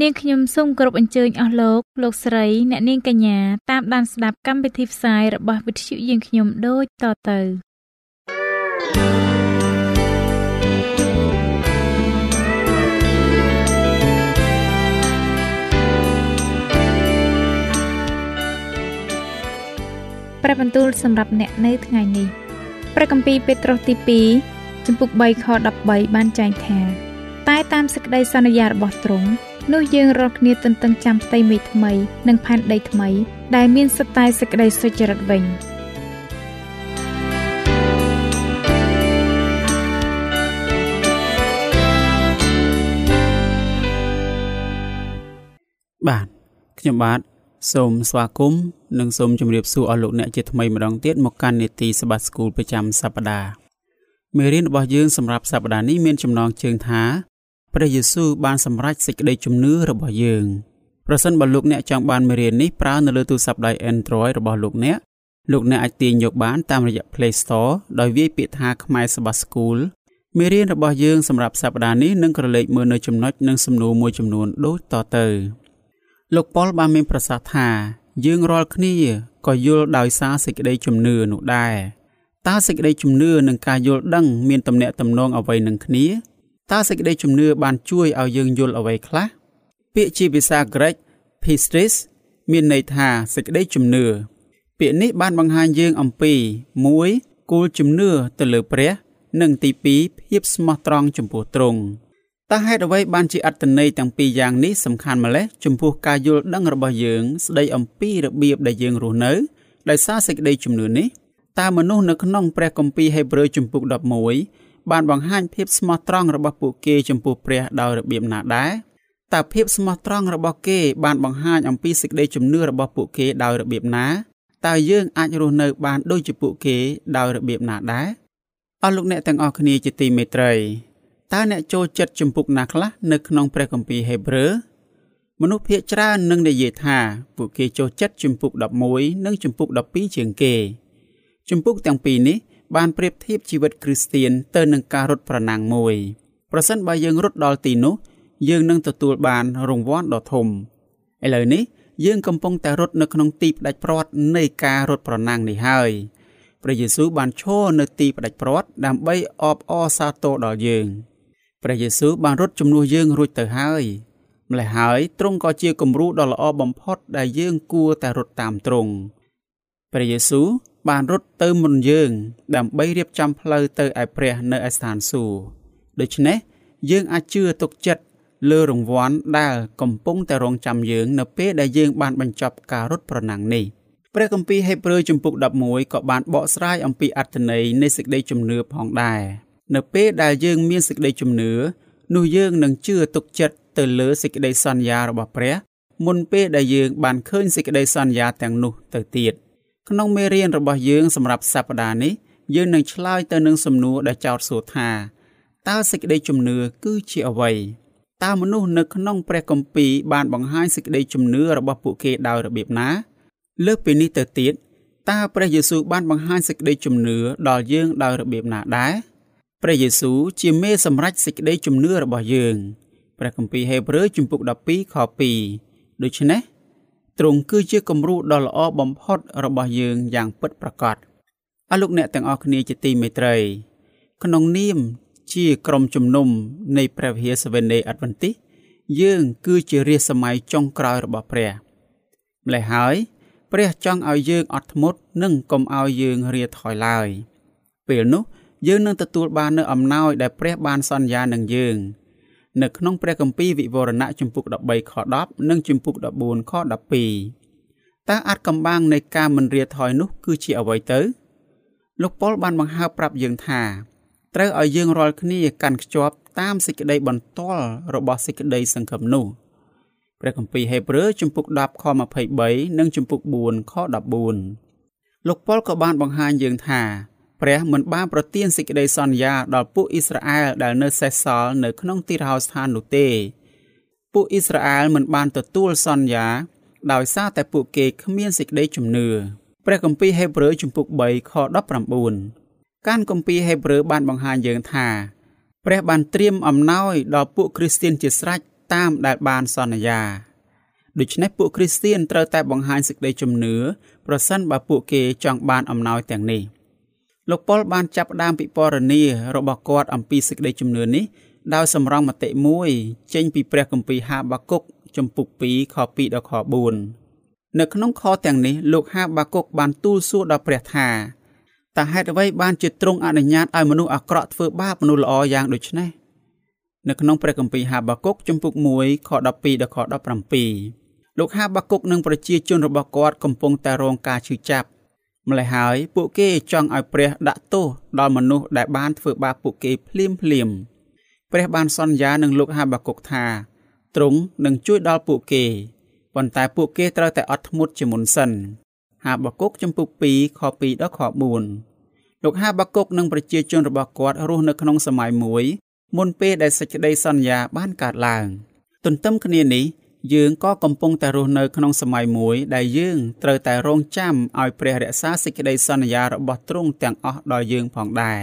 នាងខ្ញុំសូមគោរពអញ្ជើញអស់លោកលោកស្រីអ្នកនាងកញ្ញាតាមដានស្ដាប់កម្មវិធីផ្សាយរបស់វិទ្យុយើងខ្ញុំដូចតទៅព្រះបន្ទូលសម្រាប់អ្នកនៅថ្ងៃនេះព្រះគម្ពីរពេត្រុសទី2ចំពុក3ខ13បានចែងថាតែតាមសេចក្តីសន្យារបស់ទ្រង់ នោះយើងរាល់គ្នាទន្ទឹងចាំផ្ទៃមេថ្មី និងផែនដីថ្មី ដែលមានសត្វតែសេចក្តីសុចរិតវិញបាទខ្ញុំបាទសូមស្វាគមន៍និងសូមជម្រាបសួរអស់លោកអ្នកជាថ្មីម្ដងទៀតមកកាន់នេតិសបាស្គូលប្រចាំសប្ដាហ៍មេរៀនរបស់យើងសម្រាប់សប្ដាហ៍នេះមានចំណងជើងថា ព្រះយេស៊ូវបានសម្រេចសេចក្តីជំនឿរបស់យើងប្រសិនបើលោកអ្នកចង់បានមេរៀននេះប្រើនៅលើទូរស័ព្ទដៃ Android របស់លោកអ្នកលោកអ្នកអាចទាញយកបានតាមរយៈ Play Store ដោយវាយពាក្យថាខ្មែរសបាស្គូលមេរៀនរបស់យើងសម្រាប់សប្តាហ៍នេះនឹងក្រឡេកមើលនៅចំណុចនិងសំណួរមួយចំនួនដូចតទៅលោកប៉ុលបានមានប្រសាសន៍ថា យើងរាល់គ្នាក៏យល់ដោយសារសេចក្តីជំនឿនោះដែរតើសេចក្តីជំនឿនិងការយល់ដឹងមានទំនាក់ទំនងអ្វីនឹងគ្នា តើសេចក្តីជំនឿបានជួយឲ្យយើងយល់អ្វីខ្លះពាក្យជាភាសាក្រិក pistis មានន័យថាសេចក្តីជំនឿពាក្យនេះបានបង្ហាញយើងអំពី1គោលជំនឿទៅលើព្រះ និងទី2ភាពស្មោះត្រង់ចំពោះទ្រង់តើហេតុអ្វីបានជាអត្តន័យទាំងពីរយ៉ាងនេះសំខាន់ម្ល៉េះចំពោះការយល់ដឹងរបស់យើង ស្ដីអំពីរបៀបដែលយើងរស់នៅដោយសារសេចក្តីជំនឿនេះតើមនុស្សនៅក្នុងព្រះគម្ពីរហេព្រើរជំពូក11 បានបង្ហាញភាពស្មោះត្រង់របស់ពួកគេចំពោះព្រះដោយរបៀបណាដែរតើភាពស្មោះត្រង់របស់គេបានបង្ហាញអំពីសេចក្តីជំនឿរបស់ពួកគេដោយរបៀបណាតើយើងអាចរស់នៅបានដូចជាពួកគេដោយរបៀបណាដែរអស់លោកអ្នកទាំងអស់គ្នាជាទីមេត្រីតើអ្នកចូលចិត្តជំពូកណាខ្លះនៅក្នុងព្រះគម្ពីរហេព្រើរមនុស្សភាគច្រើននឹងនិយាយថាពួកគេចូលចិត្តជំពូក11និងជំពូក12ជាងគេជំពូកទាំងពីរនេះ បានប្រៀបធៀបជីវិតគ្រីស្ទៀនទៅនឹងការរត់ប្រណាំងមួយប្រសិនបើយើងរត់ដល់ទីនោះ យើងនឹងទទួលបានរង្វាន់ដ៏ធំឥឡូវនេះយើងកំពុងតែរត់នៅក្នុងទីផ្ដាច់ព្រាត់នៃការរត់ប្រណាំងនេះហើយព្រះយេស៊ូវបានឈរនៅទីផ្ដាច់ព្រាត់ដើម្បីអបអរសាទរដល់យើងព្រះយេស៊ូវបានរត់ជំនួសយើងរួចទៅហើយម្ល៉េះហើយទ្រង់ក៏ជាគំរូដ៏ល្អបំផុតដែលយើងគួរតែរត់តាមទ្រង់ ព្រះយេស៊ូវបានរត់ទៅមុនយើង ដើម្បីរៀបចំផ្លូវទៅឯព្រះនៅឯស្ថានសួគ៌ដូច្នេះយើងអាចជឿទុកចិត្តលើរង្វាន់ដែលកំពុងតែរងចាំយើងនៅពេលដែលយើងបានបញ្ចប់ការរត់ប្រណាំងនេះព្រះគម្ពីរហេព្រើរជំពូក11ក៏បានបកស្រាយអំពីអត្ថន័យនៃសេចក្តីជំនឿផងដែរនៅពេលដែលយើងមានសេចក្តីជំនឿនោះយើងនឹងជឿទុកចិត្តទៅលើសេចក្តីសន្យារបស់ព្រះមុនពេលដែលយើងបានឃើញសេចក្តីសន្យាទាំងនោះទៅទៀត ក្នុងមេរៀនរបស់យើងសម្រាប់សប្តាហ៍នេះយើងនឹងឆ្លើយទៅនឹងសំណួរដែលចោទសួរថាតើសេចក្តីជំនឿគឺជាអ្វីតើមនុស្សនៅក្នុងព្រះគម្ពីរបានបង្ហាញសេចក្តីជំនឿរបស់ពួកគេដោយរបៀបណាលើសពីនេះទៅទៀតតើព្រះយេស៊ូវបានបង្ហាញសេចក្តីជំនឿដល់យើងដោយរបៀបណាដែរព្រះយេស៊ូវជាមេសម្រេចសេចក្តីជំនឿរបស់យើងព្រះគម្ពីរហេព្រើរជំពូក12ខ2ដូច្នេះ ទ្រង់គឺជាគំរូដ៏ល្អបំផុតរបស់យើងយ៉ាងពិតប្រាកដអស់លោកអ្នកទាំងអស់គ្នាជាទីមេត្រី ក្នុងនាមជាក្រុមជំនុំនៃព្រះវិហារសាវេណេអត្តវន្តិសយើង គឺជារាជសម័យចុងក្រោយរបស់ព្រះម្ល៉េះហើយ ព្រះចង់ឲ្យយើងអត់ធ្មត់និងកុំឲ្យយើងរាថយឡើយពេលនោះយើងនឹងទទួលបាននូវអំណោយដែលព្រះបានសន្យានឹងយើង នៅក្នុងព្រះគម្ពីរវិវរណៈជំពូក13ខ10និងជំពូក14ខ12តើអាចកំបាំងនៃការមិនរាថយនោះគឺជាអ្វីទៅលោកប៉ុលបានបង្ហើបប្រាប់យើងថាត្រូវឲ្យយើងរាល់គ្នាកាន់ខ្ជាប់តាមសេចក្តីបន្ទាល់របស់សេចក្តីសង្ឃឹមនោះព្រះគម្ពីរហេព្រើរជំពូក10ខ23និងជំពូក4ខ14លោកប៉ុលក៏បានបង្ហាញយើងថា ព្រះមិនបានប្រទានសេចក្តីសន្យាដល់ពួកអ៊ីស្រាអែលដែលនៅសេសសល់នៅក្នុងទីរហោស្ថាននោះទេពួកអ៊ីស្រាអែលមិនបានទទួលសន្យា ដោយសារតែពួកគេគ្មានសេចក្តីជំនឿព្រះគម្ពីរហេព្រើរជំពូក3ខ19ការគម្ពីរហេព្រើរបានបង្ហាញយើងថា ព្រះបានត្រៀមអំណោយដល់ពួកគ្រីស្ទានជាស្រេចតាមដែលបានសន្យាដូច្នេះពួកគ្រីស្ទានត្រូវតែបង្ហាញសេចក្តីជំនឿប្រសិនបើពួកគេចង់បានអំណោយទាំងនេះ លោកប៉ុលបានចាប់ផ្ដើមពិពណ៌នារបស់គាត់អំពីសេចក្តីជំនឿនេះដោយសម្រងមតិមួយចេញពីព្រះគម្ពីរហាបាគុកចំពុក2ខ2ដល់ខ4នៅក្នុងខទាំងនេះលោកហាបាគុកបានទូលសួរដល់ព្រះថាតើហេតុអ្វីបានជាទ្រង់អនុញ្ញាតឲ្យមនុស្សអាក្រក់ធ្វើបាបមនុស្សល្អយ៉ាងដូចនេះនៅក្នុងព្រះគម្ពីរហាបាគុកចំពុក1ខ12ដល់ខ17លោកហាបាគុកនិងប្រជាជនរបស់គាត់កំពុងតែរងការឈឺចាប់ ម្ល៉េះហើយពួកគេចង់ឲ្យព្រះដាក់ទោសដល់មនុស្សដែលបានធ្វើបាបពួកគេភ្លាមភ្លាមព្រះបានសន្យានឹងលោកហាបាគុកថាទ្រង់នឹងជួយដល់ពួកគេប៉ុន្តែពួកគេត្រូវតែអត់ធ្មត់ជាមុនសិនហាបាគុកចំពុក2ខ2ដល់ខ4លោកហាបាគុកនិងប្រជាជនរបស់គាត់រស់នៅក្នុងសម័យមួយមុនពេលដែលសេចក្តីសន្យាបានកើតឡើង ទន្ទឹមគ្នានេះ យើងក៏កំពុងតែរស់នៅក្នុងសម័យមួយដែលយើងត្រូវតែរងចាំឲ្យព្រះរក្សាសេចក្តីសន្យារបស់ទ្រង់ទាំងអស់ដល់យើងផងដែរ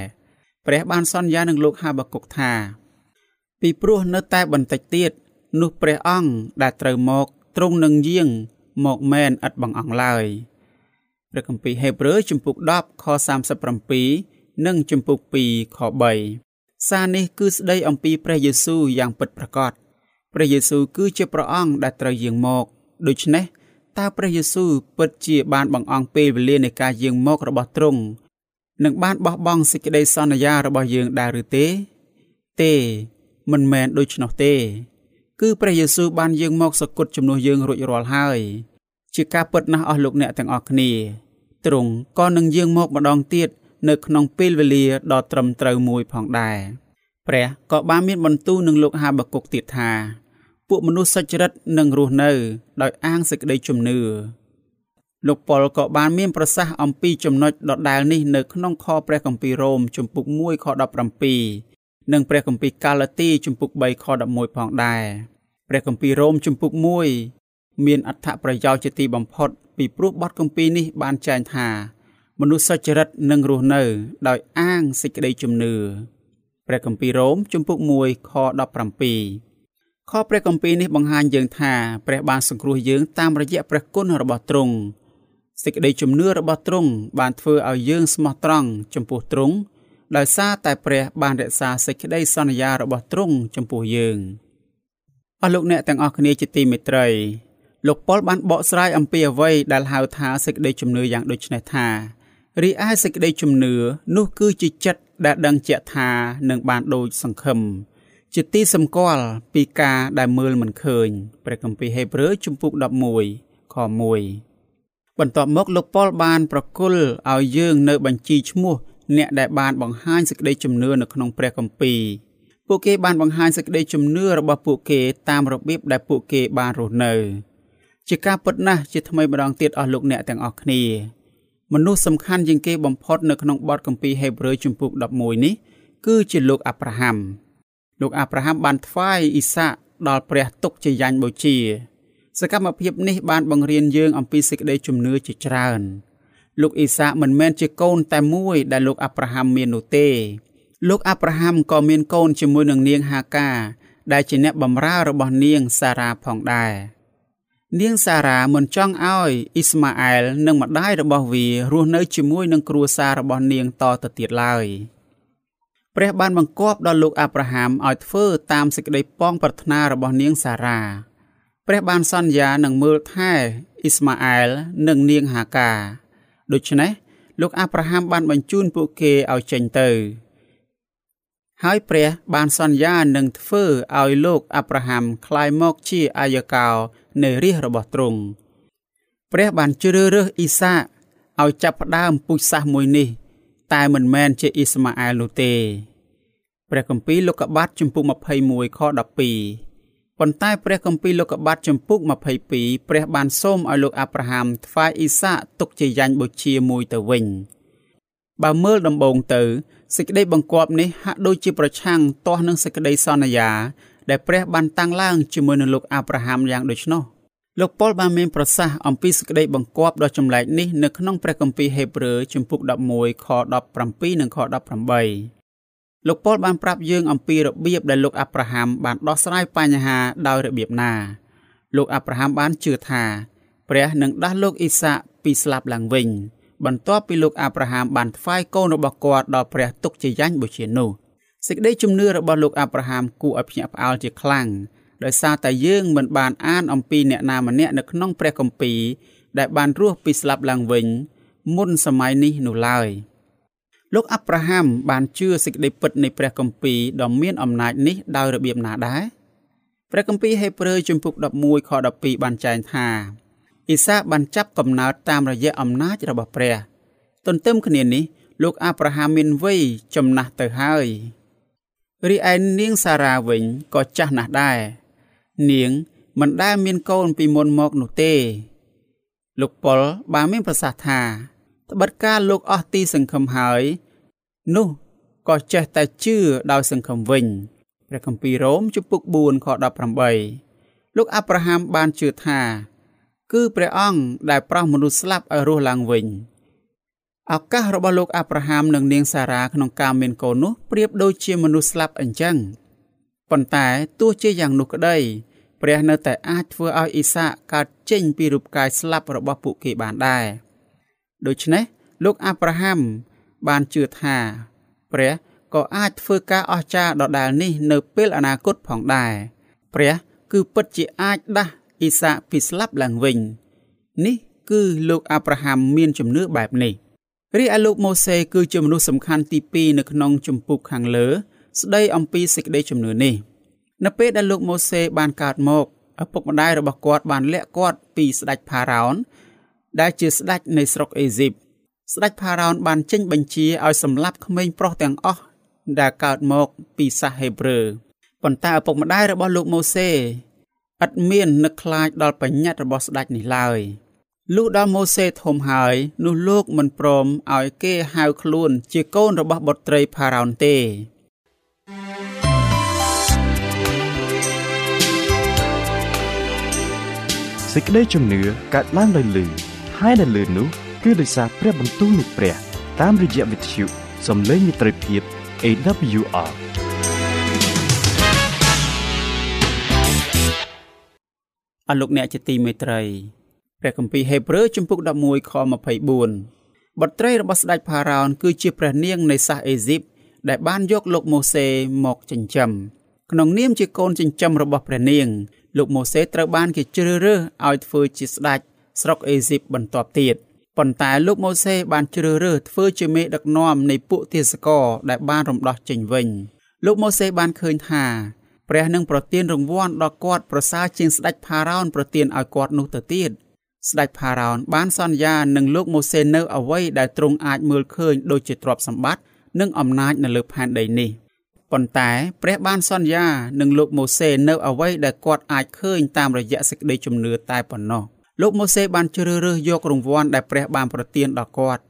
ព្រះបានសន្យានឹងលោកហាបាគុកថា ពីព្រោះនៅតែបន្តិចទៀតនោះព្រះអង្គដែលត្រូវមកទ្រង់នឹងយាងមកមែនឥតបង្អង់ឡើយព្រះគម្ពីរហេព្រើរជំពូក10ខ37និងជំពូក2ខ3សារនេះគឺស្ដីអំពីព្រះយេស៊ូវយ៉ាងពិតប្រាកដ ព្រះយេស៊ូវគឺជាព្រះអង្គដែលត្រូវយាងមកដូច្នេះតើព្រះយេស៊ូវពិតជាបានបង្អង់ពេលវេលានៃការយាងមករបស់ទ្រង់នឹងបានបោះបង់សេចក្តីសន្យារបស់យើងដែរឬទេ ទេមិនមែនដូច្នោះទេ គឺព្រះយេស៊ូវបានយាងមកសគត់ជំនួសយើងរួចរាល់ហើយ ជាការពិតណាស់អស់លោកអ្នកទាំងអស់គ្នាទ្រង់ក៏នឹងយាងមកម្ដងទៀតនៅក្នុងពេលវេលាដ៏ត្រឹមត្រូវមួយផងដែរព្រះក៏បានមានបន្ទូលនឹងលោកហាបាគុកទៀតថា ពួកមនុស្សសុចរិតនឹងរស់នៅដោយអាងសេចក្តីជំនឿលោកប៉ុលក៏បានមានប្រសាសន៍អំពីចំណុចដដែលនេះនៅក្នុងខព្រះគម្ពីររ៉ូមជំពូក1ខ17និងព្រះគម្ពីរកាឡាទីជំពូក3ខ11ផងដែរព្រះគម្ពីររ៉ូមជំពូក1មានអត្ថប្រយោជន៍ជាទីបំផុត ពីព្រោះបទគម្ពីរនេះបានចែងថាមនុស្សសុចរិតនឹងរស់នៅ ដោយអាងសេចក្តីជំនឿព្រះគម្ពីររ៉ូមជំពូក1ខ17 ខព្រះគម្ពីរនេះបង្ហាញយើងថាព្រះបានសង្គ្រោះយើងតាមរយៈព្រះគុណរបស់ទ្រង់សេចក្តីជំនឿរបស់ទ្រង់បានធ្វើឲ្យយើងស្មោះត្រង់ចំពោះទ្រង់ដោយសារតែព្រះបានរក្សាសេចក្តីសន្យារបស់ទ្រង់ចំពោះយើងអស់លោកអ្នកទាំងអស់គ្នាជាទីមេត្រីលោកប៉ុលបានបកស្រាយអំពីអ្វីដែលហៅថាសេចក្តីជំនឿយ៉ាងដូចនេះថារីឯសេចក្តីជំនឿនោះគឺជាចិត្តដែលដឹងជាក់ថានឹងបានដូចសង្ឃឹម ជាទីសម្គាល់ពីការដែលមើលមិនឃើញព្រះគម្ពីរហេព្រើរជំពូក11ខ1បន្ទាប់មកលោកប៉ុលបានប្រគល់ឲ្យយើងនៅបញ្ជីឈ្មោះអ្នកដែលបានបង្ហាញសេចក្តីជំនឿនៅក្នុងព្រះគម្ពីរពួកគេបានបង្ហាញសេចក្តីជំនឿរបស់ពួកគេតាមរបៀបដែលពួកគេបានរស់នៅ ជាការពិតណាស់ជាថ្មីម្ដងទៀតអស់លោកអ្នកទាំងអស់គ្នាមនុស្សសំខាន់ជាងគេបំផុតនៅក្នុងបទគម្ពីរហេព្រើរជំពូក11នេះគឺជាលោកអាប់រ៉ាហាំ លោកអាប់រ៉ាហាំបានថ្វាយអ៊ីសាកដល់ព្រះទុកជាយ៉ាញ់បូជា សកម្មភាពនេះបានបង្រៀនយើងអំពីសេចក្តីជំនឿជាច្រើន លោកអ៊ីសាកមិនមែនជាកូនតែមួយដែលលោកអាប់រ៉ាហាំមាននោះទេ លោកអាប់រ៉ាហាំក៏មានកូនជាមួយនឹងនាងហាកាដែលជាអ្នកបម្រើរបស់នាងសារ៉ាផងដែរនាងសារ៉ាមិនចង់ឲ្យអ៊ីស្ម៉ាអែលនិងម្ដាយរបស់វារស់នៅជាមួយនឹងគ្រួសាររបស់នាងតទៅទៀតឡើយ ព្រះបានបង្គាប់ដល់លោកអាប់រ៉ាហាមឲ្យធ្វើតាមសេចក្តីប៉ងប្រាថ្នារបស់នាងសារ៉ាព្រះបានសន្យានឹងមើលថែអ៊ីស្ម៉ាអែលនិងនាងហាកាដូច្នេះលោកអាប់រ៉ាហាមបានបញ្ជូនពួកគេឲ្យចេញទៅ ហើយព្រះបានសន្យានឹងធ្វើឲ្យលោកអាប់រ៉ាហាមក្លាយមកជាអាយកោនៃរាជរបស់ទ្រង់ព្រះបានជ្រើសរើសអ៊ីសាឲ្យចាប់ផ្ដើមពូជសាសន៍មួយនេះ តែមិនមែនជាអ៊ីស្ម៉ាអែលនោះទេ ព្រះគម្ពីរលោកុបាទជំពូក21ខ12ប៉ុន្តែព្រះគម្ពីរលោកុបាទចំពុក22ព្រះបានសូមឲ្យលោកអាប់រ៉ាហាំថ្វាយអ៊ីសាកទុកជាយ៉ាញ់បូជាមួយទៅវិញបើមើលដំបូងទៅសេចក្តីបង្គាប់នេះហាក់ដូចជាប្រឆាំងទាស់នឹងសេចក្តីសន្យា ដែលព្រះបានតាំងឡើងជាមួយនឹងលោកអាប់រ៉ាហាំយ៉ាងដូច្នោះលោកប៉ុលបានមានប្រសាសន៍អំពីសេចក្តីបង្គាប់ដ៏ចម្លែកនេះនៅក្នុងព្រះគម្ពីរហេព្រើរជំពូក11ខ17និងខ18 លោកប៉ុលបានប្រាប់យើងអំពីរបៀបដែលលោកអាប់រ៉ាហាំបានដោះស្រាយបញ្ហាដោយរបៀបណា លោកអាប់រ៉ាហាំបានជឿថា ព្រះនឹងដាស់លោកអ៊ីសាកពីស្លាប់ឡើងវិញ បន្ទាប់ពីលោកអាប់រ៉ាហាំបានថ្វាយកូនរបស់គាត់ដល់ព្រះទុកជាយ៉ាញ់បូជានោះសេចក្តីជំនឿរបស់លោកអាប់រ៉ាហាំគួរឲ្យភ្ញាក់ផ្អើលជាខ្លាំងដោយសារតែយើងមិនបានអានអំពីអ្នកណាម្នាក់នៅក្នុងព្រះគម្ពីរដែលបានរស់ពីស្លាប់ឡើងវិញ មុនសម័យនេះនោះឡើយ លោកអាប់រ៉ាហាំបានជឿសេចក្តីពិតនៃព្រះគម្ពីរដ៏មានអំណាចនេះដោយរបៀបណាដែរព្រះគម្ពីរហេព្រើរជំពូក11ខ12បានចែងថាអ៊ីសាបានចាប់កំណើតតាមរយៈអំណាចរបស់ព្រះ ទន្ទឹមគ្នានេះលោកអាប់រ៉ាហាំមានវ័យចំណាស់ទៅហើយរីឯនាងសារ៉ាវិញក៏ចាស់ណាស់ដែរនាងមិនដែលមានកូនពីមុនមកនោះទេ លោកប៉ុលបានមានប្រសាសន៍ថា ត្បិតការលោកអស់ទីសង្ឃឹមហើយ នោះក៏ចេះតែជឿដោយសង្ឃឹមវិញព្រះគម្ពីររ៉ូមជំពូក4ខ18លោកអាប់រ៉ាហាំបានជឿថា គឺព្រះអង្គដែលប្រោសមនុស្សស្លាប់ឲ្យរស់ឡើងវិញឱកាសរបស់លោកអាប់រ៉ាហាំនិងនាងសារ៉ាក្នុងការមានកូននោះប្រៀបដូចជាមនុស្សស្លាប់អញ្ចឹងប៉ុន្តែទោះជាយ៉ាងនោះក្តីព្រះនៅតែអាចធ្វើឲ្យអ៊ីសាកកើតចេញពីរូបកាយស្លាប់របស់ពួកគេបានដែរ ដូច្នេះលោកអាប់រ៉ាហាំបានជឿថា ព្រះក៏អាចធ្វើការអស្ចារ្យដដែលនេះនៅពេលអនាគតផងដែរព្រះគឺពិតជាអាចដាស់អ៊ីសាកពីស្លាប់ឡើងវិញ នេះគឺលោកអាប់រ៉ាហាំមានជំនឿបែបនេះរីឯលោកម៉ូសេគឺជាមនុស្សសំខាន់ទី2នៅក្នុងចម្ពោះខាងលើ ស្ដីអំពីសេចក្តីជំនឿនេះនៅពេលដែលលោកម៉ូសេបានកើតមកឪពុកម្ដាយរបស់គាត់បានលាក់គាត់ពីស្ដេចផារ៉ោន ដែលជាស្ដេចនៃស្រុកអេស៊ីបស្ដេចផារ៉ោនបានចេញបញ្ជាឲ្យសម្លាប់ក្មេងប្រុសទាំងអស់ដែលកើតមកពីសាសហេប្រឺប៉ុន្តែឪពុកម្ដាយរបស់លោកម៉ូសេឥតមាននឹកខ្លាចដល់បញ្ញត្តិរបស់ស្ដេចនេះឡើយលុះដល់ម៉ូសេធំហើយនោះលោកមិនព្រមឲ្យគេហៅខ្លួនជាកូនរបស់បុត្រីផារ៉ោនទេសេចក្តីជំនឿកើតឡើងដោយលឺ ហើយដែលលឺនោះគឺដោយសារព្រះបន្ទូលនៃព្រះ តាមរយៈវិទ្យុសំឡេងមិត្តភាព AWR អរលោកអ្នកជាទីមេត្រីព្រះគម្ពីរហេព្រើរជំពូក11ខ24បុត្រីរបស់ស្ដេចផារ៉ោនគឺជាព្រះនាងនៃសាសអេស៊ីបដែលបានយកលោកម៉ូសេមកចិញ្ចឹមក្នុងនាមជាកូនចិញ្ចឹមរបស់ព្រះនាង លោកម៉ូសេត្រូវបានគេជ្រើសរើសឲ្យធ្វើជាស្ដេច ស្រុកអេស៊ីបបន្ទាប់ទៀតប៉ុន្តែលោកម៉ូសេបានជ្រើសរើសធ្វើជាមេដឹកនាំនៃពួកទាសករដែលបានរំដោះចេញវិញលោកម៉ូសេបានឃើញថាព្រះនឹងប្រទានរង្វាន់ដល់គាត់ប្រសើរជាងស្ដេចផារ៉ោនប្រទានឲ្យគាត់នោះទៅទៀតស្ដេចផារ៉ោនបានសន្យានឹងលោកម៉ូសេនៅអ្វីដែលទ្រង់អាចមើលឃើញដូចជាទ្រព្យសម្បត្តិនិងអំណាចនៅលើផែនដីនេះ។ប៉ុន្តែព្រះបានសន្យានឹងលោកម៉ូសេនៅអ្វីដែលគាត់អាចឃើញតាមរយៈសេចក្តីជំនឿតែប៉ុណ្ណោះ លោកម៉ូសេបានជ្រើសរើសយករង្វាន់ដែលព្រះបានប្រទានដល់គាត់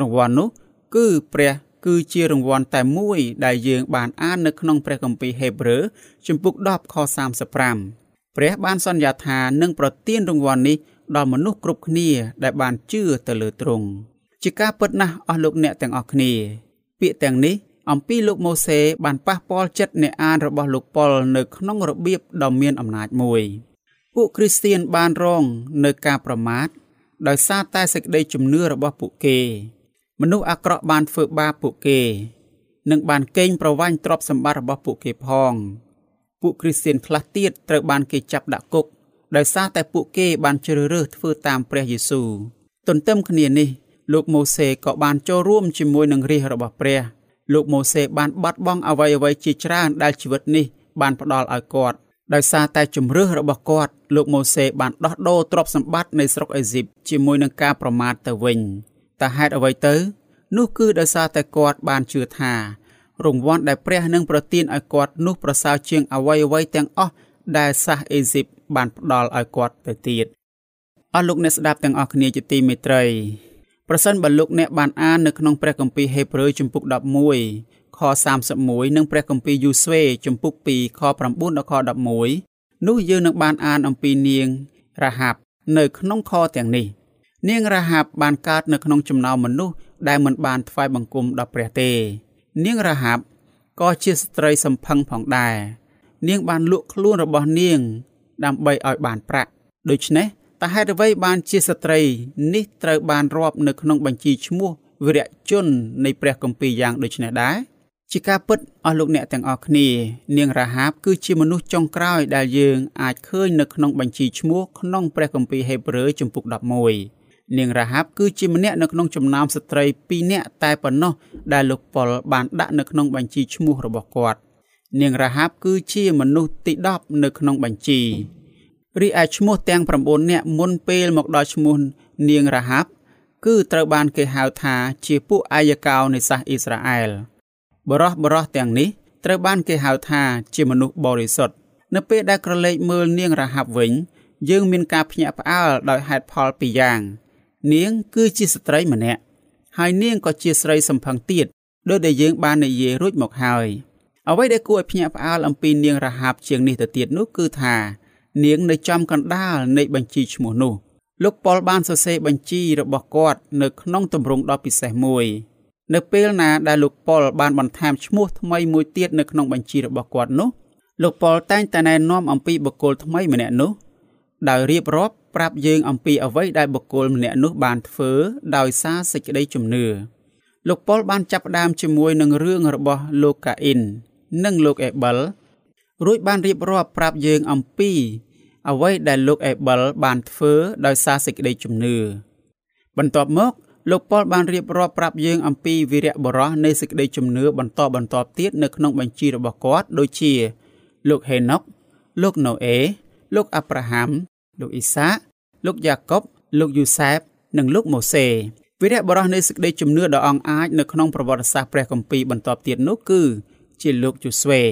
រង្វាន់នោះគឺព្រះគឺជារង្វាន់តែមួយដែលយើងបានអាននៅក្នុងព្រះគម្ពីរហេព្រើរជំពូក10ខ35ព្រះបានសន្យាថានឹងប្រទានរង្វាន់នេះដល់មនុស្សគ្រប់គ្នាដែលបានជឿទៅលើទ្រង់ជាការពិតណាស់អស់លោកអ្នកទាំងអស់គ្នា ពាក្យទាំងនេះអំពីលោកម៉ូសេបានប៉ះពាល់ចិត្តអ្នកអានរបស់លោកប៉ុលនៅក្នុងរបៀបដ៏មានអំណាចមួយ ពួកគ្រីស្ទានបានរងនៅការប្រមាថដោយសារតែសេចក្តីជំនឿរបស់ពួកគេ មនុស្សអាក្រក់បានធ្វើបាបពួកគេ និងបានកេងប្រវ័ញ្ចទ្រព្យសម្បត្តិរបស់ពួកគេផង ពួកគ្រីស្ទានខ្លះទៀតត្រូវបានគេចាប់ដាក់គុកដោយសារតែពួកគេបានជ្រើសរើសធ្វើតាមព្រះយេស៊ូវទន្ទឹមគ្នានេះ លោកម៉ូសេក៏បានចូលរួមជាមួយនឹងរាជរបស់ព្រះ លោកម៉ូសេបានបាត់បង់អ្វីអ្វីជាច្រើនដែលជីវិតនេះបានផ្ដល់ឲ្យគាត់ ដោយសារតែជំរឿសរបស់គាត់លោកម៉ូសេបានដោះដូរទ្រព្យសម្បត្តិនៃស្រុកអេស៊ីបជាមួយនឹងការប្រមាថទៅវិញតែហេតុអ្វីទៅ នោះគឺដោយសារតែគាត់បានជឿថារង្វាន់ដែលព្រះនឹងប្រទានឲ្យគាត់នោះប្រសើរជាងអ្វីអ្វីទាំងអស់ដែលសាសអេស៊ីបបានផ្ដល់ឲ្យគាត់ទៅទៀតអស់លោកអ្នកស្ដាប់ទាំងអស់គ្នាជាទីមេត្រីប្រសិនបើលោកអ្នកបានអាននៅក្នុងព្រះគម្ពីរហេព្រើរជំពូក11 ខ31និងព្រះគម្ពីរយូស្វេជំពូក2ខ9ដល់ខ11នោះយើងនឹងបានអានអំពីនាងរ៉ាហាប់នៅក្នុងខទាំងនេះ នាងរ៉ាហាប់បានកើតនៅក្នុងចំណោមមនុស្សដែលមិនបានថ្វាយបង្គំដល់ព្រះទេ នាងរ៉ាហាប់ក៏ជាស្ត្រីសំផឹងផងដែរនាងបានលក់ខ្លួនរបស់នាង ដើម្បីឲ្យបានប្រាក់ដូច្នេះតើហេតុអ្វីបានជាស្ត្រីនេះត្រូវបានរាប់នៅក្នុងបញ្ជីឈ្មោះវីរៈជននៃព្រះគម្ពីរយ៉ាងដូចនេះដែរ ជាការពិតអស់លោកអ្នកទាំងអស់គ្នា នាងរ៉ាហាបគឺជាមនុស្សចុងក្រោយដែលយើងអាចឃើញនៅក្នុងបញ្ជីឈ្មោះក្នុងព្រះគម្ពីរហេព្រើរជំពូក11នាងរ៉ាហាបគឺជាម្នាក់នៅក្នុងចំណោមស្ត្រី2នាក់តែប៉ុណ្ណោះដែលលោកប៉ុលបានដាក់នៅក្នុងបញ្ជីឈ្មោះរបស់គាត់នាងរ៉ាហាបគឺជាមនុស្សទី10នៅក្នុងបញ្ជីរីឯឈ្មោះទាំង9នាក់មុនពេលមកដល់ឈ្មោះនាងរ៉ាហាបគឺត្រូវបានគេហៅថាជាពួកអាយកោនៃសាសអ៊ីស្រាអែល បរោះបរោះទាំងនេះត្រូវបានគេហៅថាជាមនុស្សបរិសុទ្ធនៅពេលដែលក្រឡេកមើលនាងរ៉ាហាប់វិញ យើងមានការភ្ញាក់ផ្អើលដោយហេតុផលពីរយ៉ាង នាងគឺជាស្ត្រីម្នាក់ហើយនាងក៏ជាស្រីសំផឹងទៀតដោយដែលយើងបាននិយាយរួចមកហើយអ្វីដែលគួរឲ្យភ្ញាក់ផ្អើលអំពីនាងរ៉ាហាប់ជាងនេះទៅទៀតនោះគឺថា នាងនៅចំកណ្ដាលនៃបញ្ជីឈ្មោះនោះលោកប៉ុលបានសរសេរបញ្ជីរបស់គាត់នៅក្នុងទម្រង់ដ៏ពិសេសមួយ នៅពេលណាដែលលោកប៉ុលបានបន្ថែមឈ្មោះថ្មីមួយទៀតនៅក្នុងបញ្ជីរបស់គាត់នោះលោកប៉ុលតែងតែណែនាំអំពីបុគ្គលថ្មីម្នាក់នោះដោយរៀបរាប់ប្រាប់យើងអំពីអ្វីដែលបុគ្គលម្នាក់នោះបានធ្វើដោយសារសេចក្តីជំនឿលោកប៉ុលបានចាប់ផ្ដើមជាមួយនឹងរឿងរបស់លោកកាអ៊ីននិងលោកអេប៊លរួចបានរៀបរាប់ប្រាប់យើងអំពីអ្វីដែលលោកអេប៊លបានធ្វើដោយសារសេចក្តីជំនឿបន្ទាប់មក លោកប៉ុលបានរៀបរាប់ប្រាប់យើងអំពីវីរៈបរោះនៃសេចក្តីជំនឿបន្តបន្តទៀតនៅក្នុងបញ្ជីរបស់គាត់ដូចជា លោកហេណុកលោកណូអេលោកអាប់រ៉ាហាំលោកអ៊ីសាកលោកយ៉ាកុបលោកយូសែបនិងលោកម៉ូសេវីរៈបរោះនៃសេចក្តីជំនឿដ៏អង្អាចនៅក្នុងប្រវត្តិសាស្ត្រព្រះគម្ពីរបន្តទៀតនោះគឺជាលោកយូស្វេ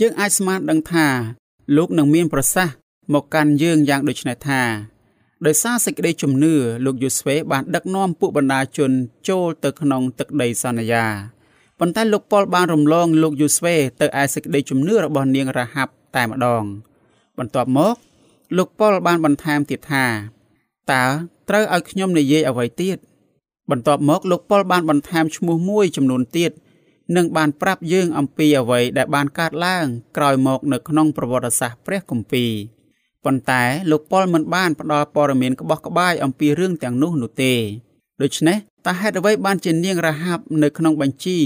យើងអាចស្មានដឹងថា លោកនឹងមានប្រសាសន៍មកកាន់យើងយ៉ាងដូចនេះថា ដោយសារសេចក្តីជំនឿលោកយូស្វេបានដឹកនាំពួកបណ្ដាជនចូលទៅក្នុងទឹកដីសន្យាប៉ុន្តែលោកប៉ុលបានរំលងលោកយូស្វេទៅឯសេចក្តីជំនឿរបស់នាងរ៉ាហាប់តែម្ដង បន្ទាប់មក លោកប៉ុលបានបន្ថែមទៀតថាតើត្រូវឲ្យខ្ញុំនិយាយអ្វីទៀតបន្ទាប់មកលោកប៉ុលបានបន្ថែមឈ្មោះមួយចំនួនទៀតនិងបានប្រាប់យើងអំពីអ្វីដែលបានកើតឡើងក្រោយមកនៅក្នុងប្រវត្តិសាស្ត្រព្រះគម្ពីរ ប៉ុន្តែលោកប៉ុលមិនបានផ្ដល់ព័ត៌មានក្បោះក្បាយអំពីរឿងទាំងនោះនោះទេដូច្នេះតើហេតុអ្វីបានជានាងរ៉ាហាប់នៅក្នុងបញ្ជី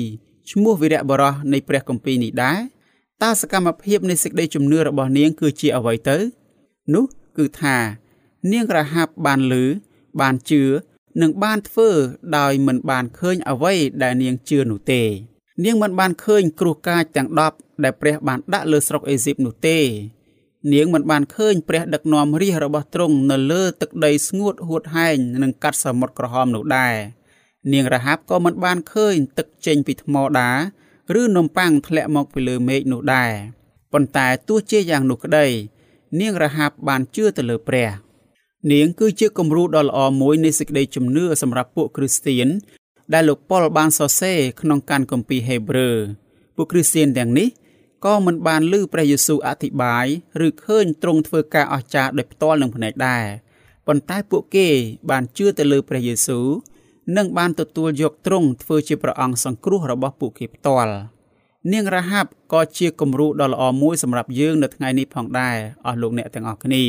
ឈ្មោះវីរៈបរោះនៃព្រះគម្ពីរនេះដែរតើសកម្មភាពនៃសេចក្តីជំនឿរបស់នាងគឺជាអ្វីទៅ នោះគឺថា នាងរ៉ាហាប់បានលឺបានជឿនិងបានធ្វើដោយមិនបានឃើញអ្វីដែលនាងជឿនោះទេ នាងមិនបានឃើញគ្រោះកាចទាំង10ដែលព្រះបានដាក់លើស្រុកអេស៊ីបនោះទេ នាងមិនបានឃើញព្រះដឹកនាំរាជរបស់ទ្រង់នៅលើទឹកដីស្ងួតហួតហែងនិងកាត់សមុទ្រក្រហមនោះដែរនាងរហាបក៏មិនបានឃើញទឹកចេញពីថ្មដាឬនំប៉័ងធ្លាក់មកពីលើមេឃនោះដែរប៉ុន្តែទោះជាយ៉ាងនោះក្តី នាងរហាបបានជឿទៅលើព្រះ នាងគឺជាគំរូដ៏ល្អមួយនៃសេចក្តីជំនឿសម្រាប់ពួកគ្រីស្ទៀនដែលលោកប៉ុលបានសរសេរក្នុងកានគម្ពីរហេព្រើរពួកគ្រីស្ទៀនទាំងនេះ ក៏មិនបានឮព្រះយេស៊ូវអធិប្បាយឬឃើញទ្រង់ធ្វើការអស្ចារ្យដោយផ្ទាល់នឹងភ្នែកដែរប៉ុន្តែពួកគេបានជឿទៅលើព្រះយេស៊ូវនិងបានទទួលយកទ្រង់ធ្វើជាព្រះអង្គសង្គ្រោះរបស់ពួកគេផ្ទាល់នាងរ៉ាហាប់ក៏ជាគំរូដ៏ល្អមួយសម្រាប់យើងនៅថ្ងៃនេះផងដែរអស់លោកអ្នកទាំងអស់គ្នា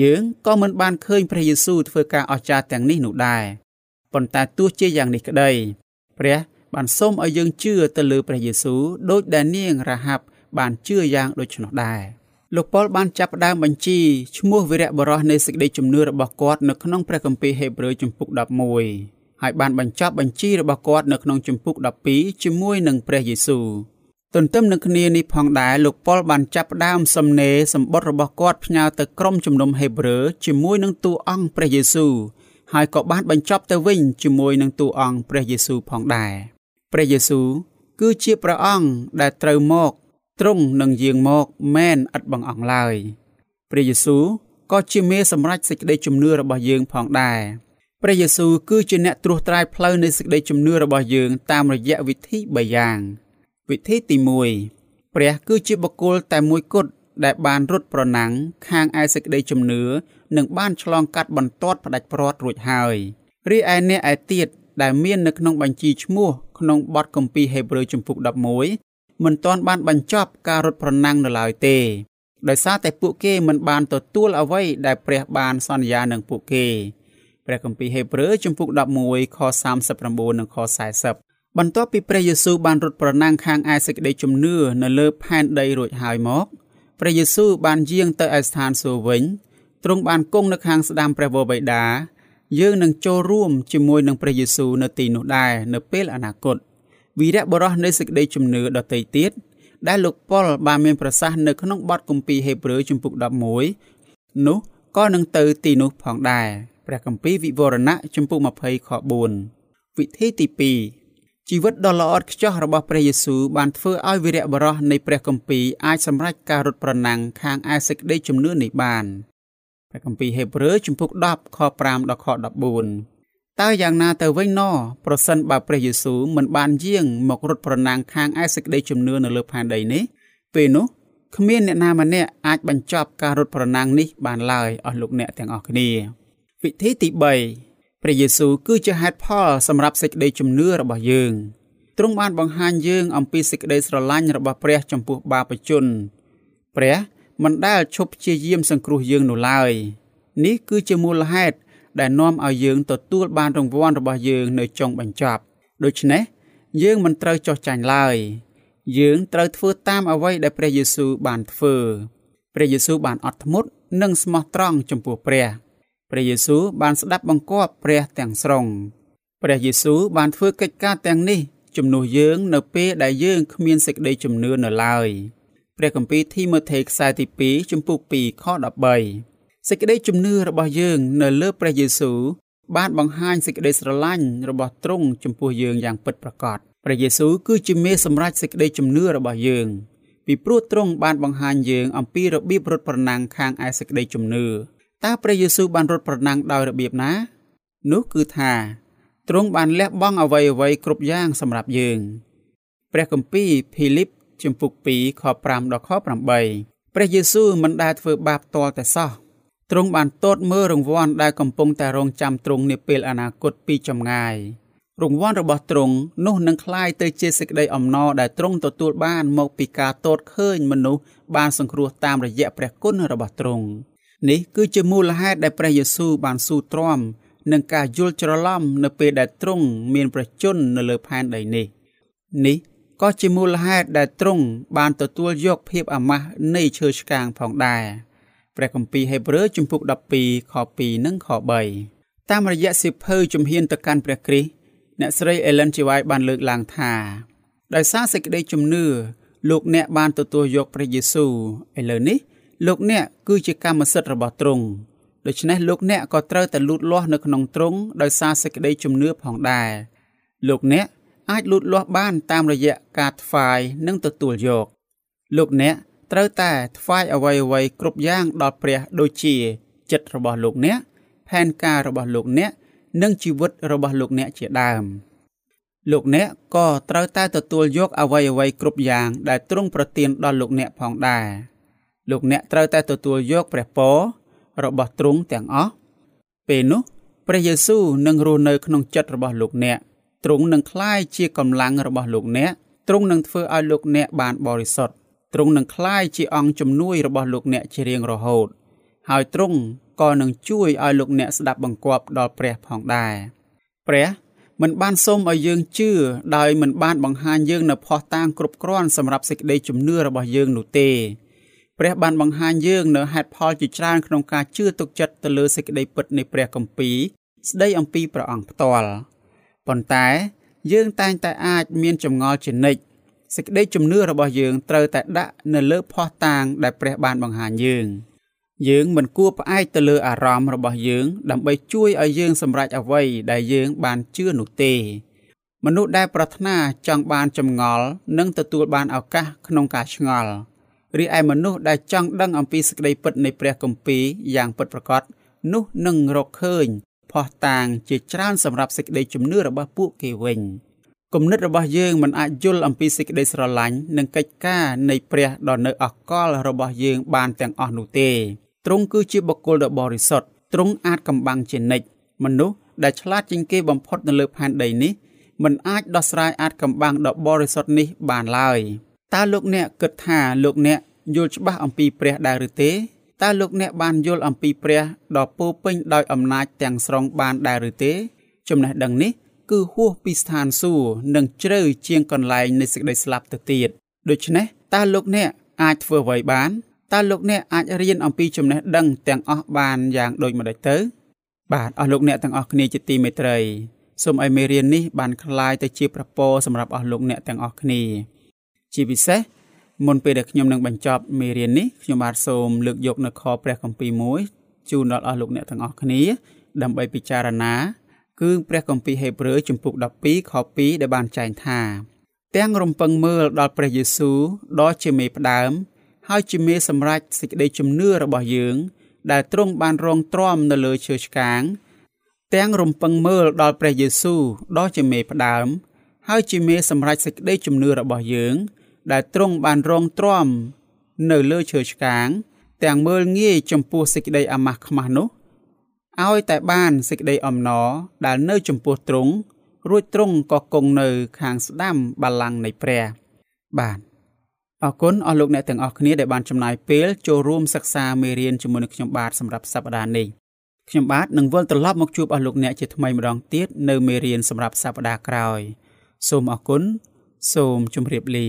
យើងក៏មិនបានឃើញព្រះយេស៊ូវធ្វើការអស្ចារ្យទាំងនេះនោះដែរប៉ុន្តែទោះជាយ៉ាងនេះក្តី ព្រះ បានសូមឲ្យយើងជឿទៅលើព្រះយេស៊ូវដូចដែលនាងរ៉ាហាប់បានជឿយ៉ាងដូច្នោះដែរលោកប៉ុលបានចាប់ផ្ដើមបញ្ជីឈ្មោះវីរៈបរោះនៃសេចក្តីជំនឿរបស់គាត់នៅក្នុងព្រះគម្ពីរហេព្រើរជំពូក11ហើយបានបញ្ចប់បញ្ជីរបស់គាត់នៅក្នុងជំពូក12ជាមួយនឹងព្រះយេស៊ូវទន្ទឹមនឹងគ្នានេះផងដែរលោកប៉ុលបានចាប់ផ្ដើមសំណេរសម្បត្តិរបស់គាត់ផ្ញើទៅក្រុមជំនុំហេព្រើរជាមួយនឹងតួអង្គព្រះយេស៊ូវហើយក៏បានបញ្ចប់ទៅវិញជាមួយនឹងតួអង្គព្រះយេស៊ូវផងដែរ ព្រះយេស៊ូវគឺជាព្រះអង្គដែលត្រូវមកទ្រង់នឹងយាងមកមែនឥតបង្អង់ឡើយព្រះយេស៊ូវក៏ជាមេសម្រេចសេចក្តីជំនឿរបស់យើងផងដែរព្រះយេស៊ូវគឺជាអ្នកត្រួសត្រាយផ្លូវនៃសេចក្តីជំនឿរបស់យើងតាមរយៈវិធី3យ៉ាង វិធីទី1ព្រះគឺជាបុគ្គលតែមួយគត់ដែលបានរត់ប្រណាំងខាងឯសេចក្តីជំនឿនិងបានឆ្លងកាត់បន្ទាត់ផ្ដាច់ព្រាត់រួចហើយរីឯអ្នកឯទៀតដែលមាននៅក្នុងបញ្ជីឈ្មោះ ក្នុងបទគម្ពីរហេព្រើរជំពូក11មិនទាន់បានបញ្ចប់ការរត់ប្រណាំងនៅឡើយទេដោយសារតែពួកគេមិនបានទទួលអ្វីដែលព្រះបានសន្យានឹងពួកគេព្រះគម្ពីរហេព្រើរជំពូក11ខ39និងខ40បន្ទាប់ពីព្រះយេស៊ូវបានរត់ប្រណាំងខាងឯសេចក្តីជំនឿនៅលើផែនដីរួចហើយមកព្រះយេស៊ូវបានយាងទៅឯស្ថានសួគ៌វិញទ្រង់បានគង់នៅខាងស្ដាំព្រះវរបិតា យើងនឹងចូលរួមជាមួយនឹងព្រះយេស៊ូវនៅទីនោះដែរនៅពេលអនាគតវីរៈបរោះនៃសេចក្តីជំនឿដទៃទៀតដែលលោកប៉ុលបានមានប្រសាសន៍នៅក្នុងបទគម្ពីរហេព្រើរជំពូក11នោះក៏នឹងទៅទីនោះផងដែរព្រះគម្ពីរវិវរណៈជំពូក20ខ4វិធីទី2ជីវិតដ៏ល្អឥតខ្ចោះរបស់ព្រះយេស៊ូវបានធ្វើឲ្យវីរៈបរោះនៃព្រះគម្ពីរអាចសម្រេចការរត់ប្រណាំងខាងឯសេចក្តីជំនឿនេះបាន ព្រះគម្ពីរហេព្រើរជំពូក10ខ5ដល់ខ14តើយ៉ាងណាទៅវិញណប្រសិនបើព្រះយេស៊ូវមិនបានយាងមករត់ប្រណាំងខាងឯសេចក្តីជំនឿនៅលើផែនដីនេះពេលនោះគ្មានអ្នកណាម្នាក់អាចបញ្ចប់ការរត់ប្រណាំងនេះបានឡើយអស់លោកអ្នកទាំងអស់គ្នាវិធីទី3ព្រះយេស៊ូវគឺជាហេតុផលសម្រាប់សេចក្តីជំនឿរបស់យើងទ្រង់បានបង្ហាញយើងអំពីសេចក្តីស្រឡាញ់របស់ព្រះចំពោះបាបជនព្រះ មិនដែលឈប់ព្យាយាមសង្គ្រោះយើងនោះឡើយនេះគឺជាមូលហេតុដែលនាំឲ្យយើងទទួលបានរង្វាន់របស់យើងនៅចុងបញ្ចប់ដូច្នេះយើងមិនត្រូវចោះចាញ់ឡើយយើងត្រូវធ្វើតាមអ្វីដែលព្រះយេស៊ូវបានធ្វើព្រះយេស៊ូវបានអត់ធ្មត់និងស្មោះត្រង់ចំពោះព្រះព្រះយេស៊ូវបានស្ដាប់បង្គាប់ព្រះទាំងស្រុងព្រះយេស៊ូវបានធ្វើកិច្ចការទាំងនេះជំនួសយើងនៅពេលដែលយើងគ្មានសេចក្តីជំនឿនៅឡើយ ព្រះគម្ពីរធីម៉ូថេខ្សែទី2ជំពូក2ខ13សេចក្តីជំនឿរបស់យើងនៅលើព្រះយេស៊ូវបានបង្ហាញសេចក្តីស្រឡាញ់របស់ទ្រង់ចំពោះយើងយ៉ាងពិតប្រាកដព្រះយេស៊ូវគឺជាមេសម្រេចសេចក្តីជំនឿរបស់យើងពីព្រោះទ្រង់បានបង្ហាញយើងអំពីរបៀបរត់ប្រណាំងខាងឯសេចក្តីជំនឿតើព្រះយេស៊ូវបានរត់ប្រណាំងដោយរបៀបណានោះគឺថាទ្រង់បានលះបង់អ្វីអ្វីគ្រប់យ៉ាងសម្រាប់យើងព្រះគម្ពីរភីលីប ជំពូក2ខ5ដល់ខ8ព្រះយេស៊ូវមិនដែលធ្វើបាបទាល់តែសោះទ្រង់បានទតមើលរង្វាន់ដែលកំពុងតែរងចាំទ្រង់នាពេលអនាគតពីចម្ងាយរង្វាន់របស់ទ្រង់នោះនឹងคล้ายទៅជាសេចក្តីអំណរដែលទ្រង់ទទួលបានមកពីការទតឃើញមនុស្សបានសង្គ្រោះតាមរយៈព្រះគុណរបស់ទ្រង់នេះគឺជាមូលហេតុដែលព្រះយេស៊ូវបានស៊ូទ្រាំនឹងការយល់ច្រឡំនៅពេលដែលទ្រង់មានប្រជញ្ញនៅលើផែនដីនេះនេះ ក៏ជាមូលហេតុដែលទ្រង់បានទទួលយកភាពអាម៉ាស់នៃឈើឆ្កាងផងដែរព្រះគម្ពីរហេព្រើរជំពូក12ខ2និងខ3តាមរយៈសិភៅជំហានទៅកាន់ព្រះគ្រីស្ទអ្នកស្រី Ellen G. White បានលើកឡើងថាដោយសារសេចក្តីជំនឿលោកអ្នកបានទទួលយកព្រះយេស៊ូវឥឡូវនេះ លោកអ្នកគឺជាកម្មសិទ្ធិរបស់ទ្រង់ដូច្នេះលោកអ្នកក៏ត្រូវតែលូតលាស់នៅក្នុងទ្រង់ដោយសារសេចក្តីជំនឿផងដែរលោកអ្នក អាចលូតលាស់បានតាមរយៈការថ្វាយនិងទទួលយក លោកអ្នកត្រូវតែថ្វាយអ្វីអ្វីគ្រប់យ៉ាងដល់ព្រះដូចជាចិត្តរបស់លោកអ្នកផែនការរបស់លោកអ្នកនិងជីវិតរបស់លោកអ្នកជាដើមលោកអ្នកក៏ត្រូវតែទទួលយកអ្វីអ្វីគ្រប់យ៉ាងដែលទ្រង់ប្រទានដល់លោកអ្នកផងដែរលោកអ្នកត្រូវតែទទួលយកព្រះពររបស់ទ្រង់ទាំងអស់ពេលនោះព្រះយេស៊ូវនឹងរស់នៅក្នុងចិត្តរបស់លោកអ្នក ទ្រង់នឹងក្លាយជាកម្លាំងរបស់លោកអ្នកទ្រង់នឹងធ្វើឲ្យលោកអ្នកបានបរិសុទ្ធទ្រង់នឹងក្លាយជាអង្គជំនួយរបស់លោកអ្នកជារៀងរហូត ហើយទ្រង់ក៏នឹងជួយឲ្យលោកអ្នកស្ដាប់បង្គាប់ដល់ព្រះផងដែរព្រះមិនបានសូមឲ្យយើងជឿដោយមិនបានបង្ហាញយើងនៅភ័ស្តុតាងគ្រប់គ្រាន់សម្រាប់សេចក្តីជំនឿរបស់យើងនោះទេព្រះបានបង្ហាញយើងនៅហេតុផលជាច្រើនក្នុងការជឿទុកចិត្តទៅលើសេចក្តីពិតនៃព្រះគម្ពីរស្ដីអំពីព្រះអង្គផ្ទាល់ ប៉ុន្តែយើងតែងតែអាចមានចម្ងល់ជានិច្ចសេចក្តីជំនឿរបស់យើងត្រូវតែដាក់នៅលើភ័ស្តុតាងដែលព្រះបានបង្ហាញយើងយើងមិនគួរផ្អែកទៅលើអារម្មណ៍របស់យើង ដើម្បីជួយឲ្យយើងសម្រេចអ្វីដែលយើងបានជឿនោះទេ មនុស្សដែលប្រាថ្នាចង់បានចម្ងល់នឹងទទួលបានឱកាសក្នុងការឆ្ងល់រីឯមនុស្សដែលចង់ដឹងអំពីសេចក្តីពិតនៃព្រះគម្ពីរយ៉ាងពិតប្រាកដនោះនឹងរកឃើញ ភ័ស្តុតាងជាច្រើនសម្រាប់សេចក្តីជំនឿរបស់ពួកគេវិញគំនិតរបស់យើងមិនអាចយល់អំពីសេចក្តីស្រឡាញ់និងកិច្ចការនៃព្រះដ៏នៅអកលរបស់យើងបានទាំងអស់នោះទេទ្រង់គឺជាបុគ្គលដ៏បរិសុទ្ធទ្រង់អាចកំបាំងជានិច្ចមនុស្សដែលឆ្លាតជាងគេបំផុតនៅលើផែនដីនេះមិនអាចដោះស្រាយអាចកំបាំងដ៏បរិសុទ្ធនេះបានឡើយតើលោកអ្នកគិតថាលោកអ្នកយល់ច្បាស់អំពីព្រះដែរឬទេ តើលោកអ្នកបានយល់អំពីព្រះដ៏ពោពេញដោយអំណាចទាំងស្រុងបានដែរឬទេ ចំណេះដឹងនេះ គឺហួសពីស្ថានសួគ៌និងជ្រៅជាងកន្លែងនៃសេចក្តីស្លាប់ទៅទៀតដូច្នេះតើលោកអ្នកអាចធ្វើអ្វីបានតើលោកអ្នកអាចរៀនអំពីចំណេះដឹងទាំងអស់បានយ៉ាងដូចម្តេចទៅ បាទអស់លោកអ្នកទាំងអស់គ្នាជាទីមេត្រីសូមឲ្យមេរៀននេះបានคล้ายទៅជាប្រពោសម្រាប់អស់លោកអ្នកទាំងអស់គ្នាជាពិសេស មុនពេលដែលខ្ញុំនឹងបញ្ចប់មេរៀននេះខ្ញុំបាទសូមលើកយកនៅខព្រះគម្ពីរមួយជូនដល់អស់លោកអ្នកទាំងអស់គ្នា ដើម្បីពិចារណាគឺព្រះគម្ពីរហេព្រើរជំពូក12ខ2ដែលបានចែងថា ទាំងរំពឹងមើលដល់ព្រះយេស៊ូវដ៏ជាមេផ្ដើម ហើយជាមេសម្រេចសេចក្តីជំនឿរបស់យើង ដែលទ្រង់បានរងទ្រាំនៅលើឈើឆ្កាង ទាំងរំពឹងមើលដល់ព្រះយេស៊ូវដ៏ជាមេផ្ដើម ហើយជាមេសម្រេចសេចក្តីជំនឿរបស់យើង ដែលទ្រង់បានរងទ្រាំនៅលើឈើឆ្កាង ទាំងមើលងាយចំពោះសេចក្តីអាម៉ាស់ខ្មាស់នោះឲ្យតែបានសេចក្តីអំណរដែលនៅចំពោះទ្រង់រួចទ្រង់ក៏គង់នៅខាងស្ដាំបល្ល័ង្កនៃព្រះបាទអរគុណអស់លោកអ្នកទាំងអស់គ្នាដែលបានចំណាយពេលចូលរួមសិក្សាមេរៀនជាមួយនឹងខ្ញុំបាទសម្រាប់សប្តាហ៍នេះខ្ញុំបាទនឹងវិលត្រឡប់មកជួបអស់លោកអ្នកជាថ្មីម្ដងទៀតនៅមេរៀនសម្រាប់សប្តាហ៍ក្រោយ សូមអរគុណសូមជម្រាបលា